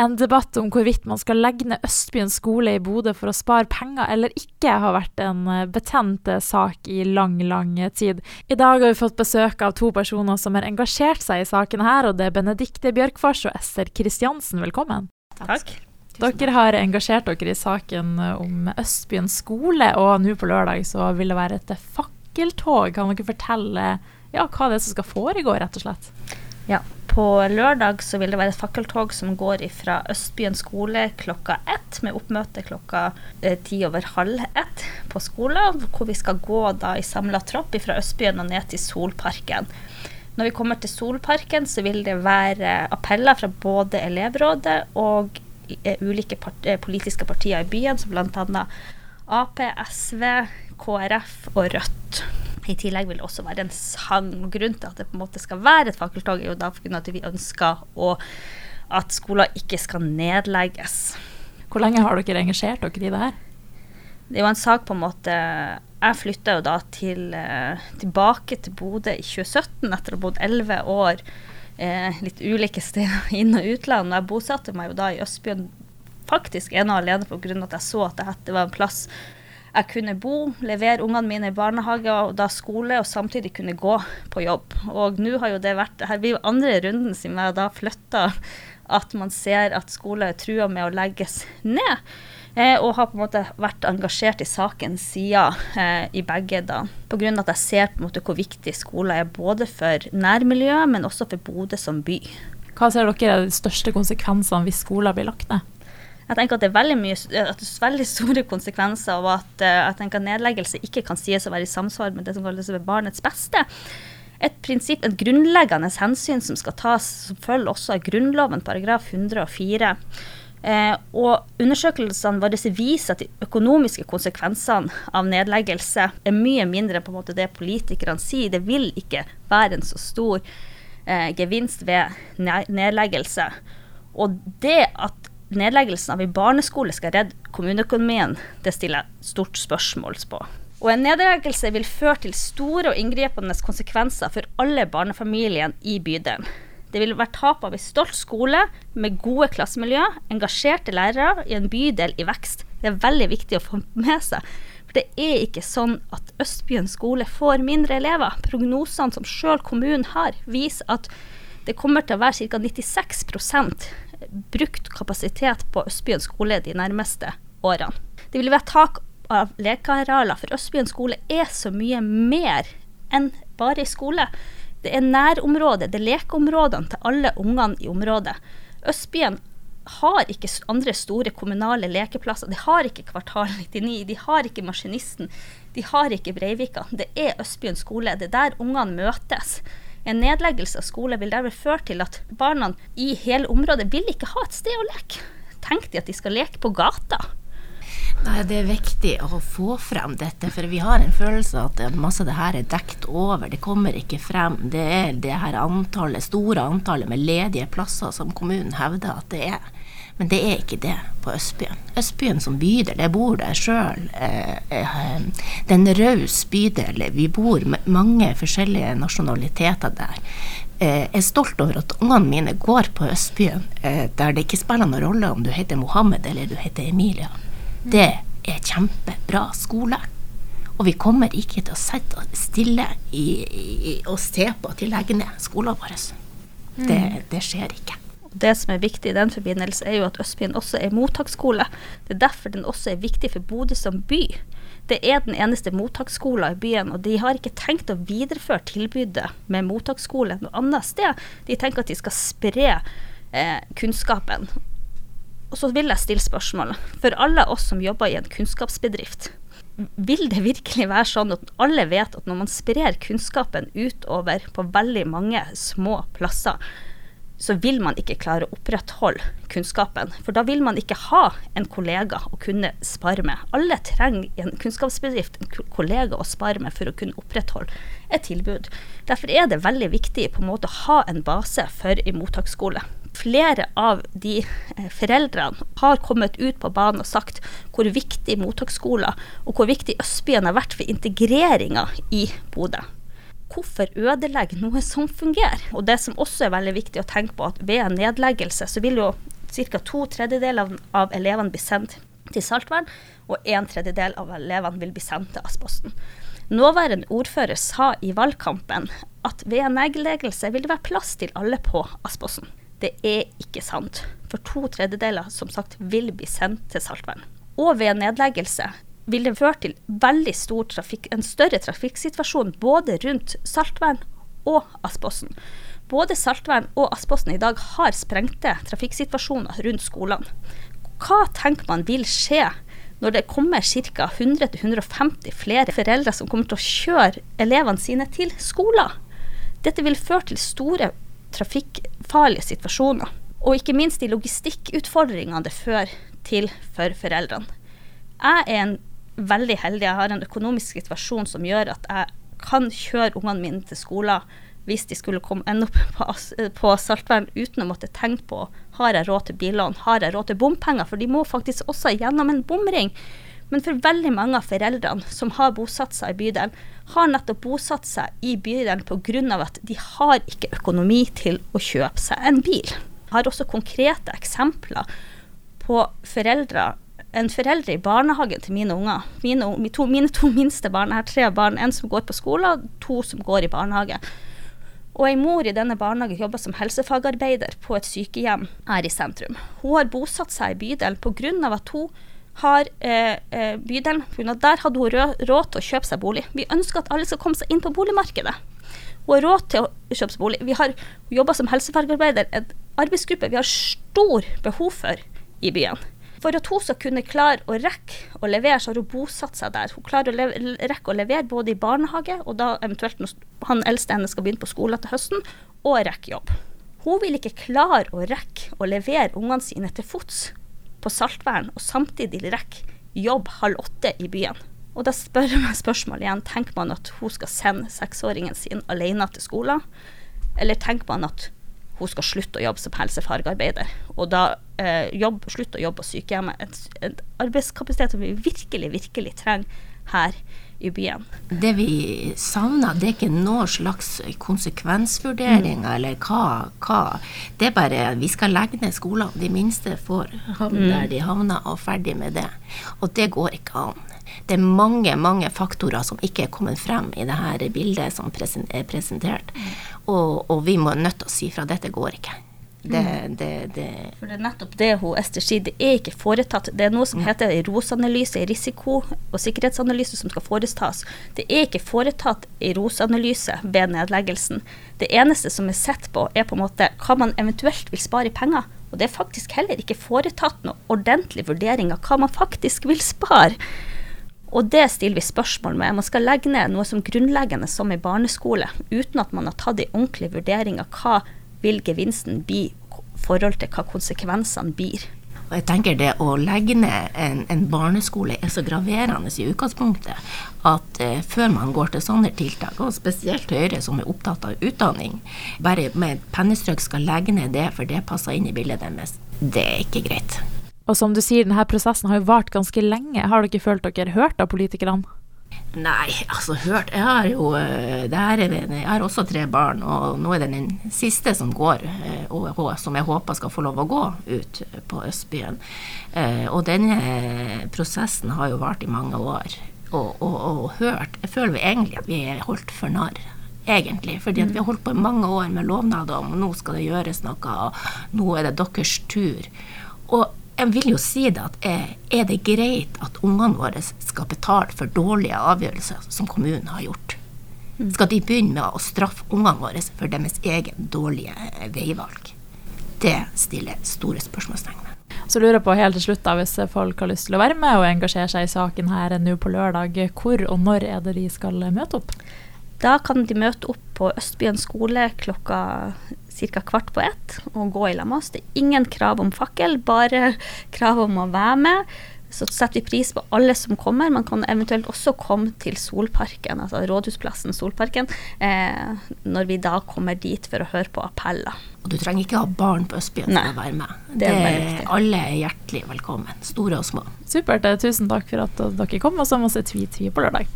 En debatt om hvorvidt man skal legge ned Østbyen skole i Bodø for å spare penger eller ikke, har vært en eh, betent eh, sak i lang, lang tid. I dag har vi fått besøk av to personer som har engasjert seg i saken her, og det er Benedikte Bjørkfors og Ester Kristiansen. Velkommen. Takk. Dere har engasjert dere i saken om Østbyen skole, og nå på lørdag så vil det være et fakkeltog. Kan dere fortelle ja, hva det er som skal foregå, rett og slett? Ja, på lørdag så vil det være et fakkeltog som går fra Østbyen skole klokka ett, med oppmøte klokka eh, ti over halv ett på skolen, hvor vi skal gå da i samla tropp fra Østbyen og ned til Solparken. Når vi kommer til Solparken, så vil det være appeller fra både elevrådet og eh, ulike part eh, politiske partier i byen, som bl.a. Ap, SV, KrF og Rødt. I tillegg vil det også være en sang. Grunnen til at det på en måte skal være et fakkeltog, er jo da at vi ønsker å, at skoler ikke skal nedlegges. Hvor lenge har dere engasjert dere i det her? Det er jo en sak på en måte Jeg flytta jo da til, eh, tilbake til Bodø i 2017 etter å ha bodd elleve år eh, litt ulike steder inn- og utland. Jeg bosatte meg jo da i Østbyen faktisk ene og alene pga. at jeg så at dette var en plass jeg kunne bo, levere ungene mine i barnehage og da skole, og samtidig kunne gå på jobb. Og nå har jo det vært Her blir jo andre runden siden jeg da flytta, at man ser at skoler er trua med å legges ned. Eh, og har på en måte vært engasjert i saken siden eh, i begge da. Pga. at jeg ser på en måte hvor viktig skolen er både for nærmiljøet, men også for Bodø som by. Hva ser dere er de største konsekvensene hvis skolen blir lagt ned? Jeg tenker at det er veldig, mye, at det er veldig store konsekvenser, og at uh, jeg tenker at nedleggelse ikke kan sies å være i samsvar med det som kalles barnets beste. Et prinsipp, et grunnleggende hensyn som skal tas, som følger også av Grunnloven paragraf 104. Eh, og undersøkelsene våre viser at de økonomiske konsekvensene av nedleggelse er mye mindre enn på en måte det politikerne sier. Det vil ikke være en så stor eh, gevinst ved nedleggelse. Og det at nedleggelsen av en barneskole skal redde kommuneøkonomien, det stiller jeg stort spørsmål på. Og en nedleggelse vil føre til store og inngripende konsekvenser for alle barnefamiliene i bydelen. Det vil være tap av en stolt skole med gode klassemiljø, engasjerte lærere i en bydel i vekst. Det er veldig viktig å få med seg. For det er ikke sånn at Østbyen skole får mindre elever. Prognosene som sjøl kommunen har, viser at det kommer til å være ca. 96 brukt kapasitet på Østbyen skole de nærmeste årene. Det vil være tak av lekearealer, for Østbyen skole er så mye mer enn bare i skole. Det er nærområdet, det er lekeområdene til alle ungene i området. Østbyen har ikke andre store kommunale lekeplasser. De har ikke Kvartal 99, de har ikke Maskinisten, de har ikke Breivika. Det er Østbyen skole. Det er der ungene møtes. En nedleggelse av skole vil derved føre til at barna i hele området vil ikke ha et sted å leke. Tenk de at de skal leke på gata. Nei, Det er viktig å få frem dette, for vi har en følelse av at masse av det her er dekt over. Det kommer ikke frem. Det er det her antallet, store antallet med ledige plasser som kommunen hevder at det er. Men det er ikke det på Østbyen. Østbyen som bydel, jeg bor der sjøl. Eh, eh, det er en raus bydel. Vi bor med mange forskjellige nasjonaliteter der. Eh, jeg er stolt over at ungene mine går på Østbyen, der det ikke spiller noen rolle om du heter Mohammed eller du heter Emilia. Det er kjempebra skole. Og vi kommer ikke til å sitte stille i, i, og se på at de legger ned skolen vår. Det, det skjer ikke. Det som er viktig i den forbindelse, er jo at Østbyen også er mottaksskole. Det er derfor den også er viktig for Bodø som by. Det er den eneste mottaksskolen i byen, og de har ikke tenkt å videreføre tilbudet med mottaksskole noe annet sted. De tenker at de skal spre eh, kunnskapen. Og så vil jeg stille spørsmålet, for alle oss som jobber i en kunnskapsbedrift, vil det virkelig være sånn at alle vet at når man sprer kunnskapen utover på veldig mange små plasser, så vil man ikke klare å opprettholde kunnskapen. For da vil man ikke ha en kollega å kunne spare med. Alle trenger i en kunnskapsbedrift en kollega å spare med for å kunne opprettholde et tilbud. Derfor er det veldig viktig på en måte å ha en base for en mottaksskole. Flere av de eh, foreldrene har kommet ut på banen og sagt hvor viktig mottaksskoler og hvor viktig Østbyen har vært for integreringa i Bodø hvorfor ødelegge noe som fungerer? Og det som også er veldig viktig å tenke på, at ved en nedleggelse så vil jo ca. to tredjedeler av, elevene bli sendt til Saltvern, og en tredjedel av elevene vil bli sendt til Asposten. Nåværende ordfører sa i valgkampen at ved en nedleggelse vil det være plass til alle på Asposten. Det er ikke sant, for to tredjedeler som sagt vil bli sendt til Saltvern. Og ved en nedleggelse vil det føre til veldig stor trafikk, en større trafikksituasjon både rundt Saltvern og Aspossen. Både Saltvern og Aspossen i dag har sprengte trafikksituasjoner rundt skolene. Hva tenker man vil skje når det kommer ca. 100-150 flere foreldre som kommer til å kjøre elevene sine til skoler? Dette vil føre til store trafikkfarlige situasjoner. Og ikke minst de logistikkutfordringene det fører til for foreldrene. Jeg er en veldig heldig. Jeg har en økonomisk situasjon som gjør at jeg kan kjøre ungene mine til skolen hvis de skulle komme, ende opp på, på Saltvern uten å måtte tenke på har jeg råd til billån, har jeg råd til bompenger, for de må faktisk også gjennom en bomring. Men for veldig mange av foreldrene som har bosatt seg i bydelen, har nettopp bosatt seg i bydelen pga. at de har ikke økonomi til å kjøpe seg en bil. Jeg har også konkrete eksempler på foreldre en forelder i barnehagen til mine unger. Mine, to, mine to minste barn, jeg har tre barn, en som går på skole og to som går i barnehage. Og ei mor i denne barnehagen jobber som helsefagarbeider på et sykehjem her i sentrum. Hun har bosatt seg i bydelen pga. at hun har eh, bydelen bydelen Der hadde hun råd til å kjøpe seg bolig. Vi ønsker at alle skal komme seg inn på boligmarkedet. Hun har råd til å kjøpe seg bolig. Vi har jobba som helsefagarbeider, en arbeidsgruppe vi har stor behov for i byen. For at hun skal kunne klare å rekke å levere, så har hun bosatt seg der. Hun klarer å rekke å levere både i barnehage, og da eventuelt når han eldste henne skal begynne på skolen til høsten, og rekke jobb. Hun vil ikke klare å rekke å levere ungene sine til fots på Saltvern, og samtidig rekke jobb halv åtte i byen. Og da spør jeg meg spørsmålet igjen, tenker man at hun skal sende seksåringen sin alene til skolen, eller tenker man at hun skal slutte å jobbe som helsefagarbeider. Og da eh, jobb, slutte å jobbe på sykehjemmet. En arbeidskapasitet som vi virkelig, virkelig trenger her i byen. Det vi savner, det er ikke noen slags konsekvensvurderinger mm. eller hva, hva, Det er bare vi skal legge ned skolene. De minste får havne mm. der de havner, og ferdig med det. Og det går ikke an. Det er mange mange faktorer som ikke er kommet frem i dette bildet som er presentert. Mm. Og, og vi må nødt til å si fra dette går ikke. Det, mm. det, det. For det er nettopp det hun Ester sier. Det er ikke foretatt. Det er noe som heter heter ROS-analyse, risiko- og sikkerhetsanalyse, som skal foretas. Det er ikke foretatt en ROS-analyse ved nedleggelsen. Det eneste som er sett på, er på en måte hva man eventuelt vil spare i penger. Og det er faktisk heller ikke foretatt noe ordentlig vurdering av hva man faktisk vil spare. Og det stiller vi spørsmål med. Man skal legge ned noe som grunnleggende som i barneskole, uten at man har tatt en ordentlig vurdering av hva vil gevinsten bli i forhold til hva konsekvensene blir. Og jeg tenker Det å legge ned en, en barneskole er så graverende i utgangspunktet at eh, før man går til sånne tiltak, og spesielt Høyre som er opptatt av utdanning, bare med et pennestrøk skal legge ned det for det passer inn i bildet deres, det er ikke greit. Og som du sier, denne prosessen har jo vart ganske lenge. Har dere følt dere hørt av politikerne? Nei, altså hørt Jeg har jo det her er, Jeg har også tre barn, og nå er det den siste som går, og eh, som jeg håper skal få lov å gå ut på Østbyen. Eh, og denne prosessen har jo vart i mange år. Og, og, og hørt Jeg føler vi egentlig at vi er holdt for narr egentlig. Fordi vi har holdt på i mange år med lovnader om nå skal det gjøres noe, og nå er det deres tur. Og jeg vil jo si det at er, er det greit at ungene våre skal betale for dårlige avgjørelser som kommunen har gjort? Mm. Skal de begynne med å straffe ungene våre for deres egen dårlige eh, veivalg? Det stiller store spørsmålstegn ved. Så lurer jeg på helt til slutt, da, hvis folk har lyst til å være med og engasjere seg i saken her nå på lørdag, hvor og når er det de skal møte opp? Da kan de møte opp på Østbyen skole klokka ca. kvart på ett og gå i lag med oss. Det er ingen krav om fakkel, bare krav om å være med. Så setter vi pris på alle som kommer. Man kan eventuelt også komme til Solparken, altså Rådhusplassen Solparken, eh, når vi da kommer dit for å høre på appeller. Og du trenger ikke ha barn på Østbyen for å være med. Det er alle er hjertelig velkommen, store og små. Supert. Tusen takk for at dere kom, og så må vi se tvi-tvi på lørdag.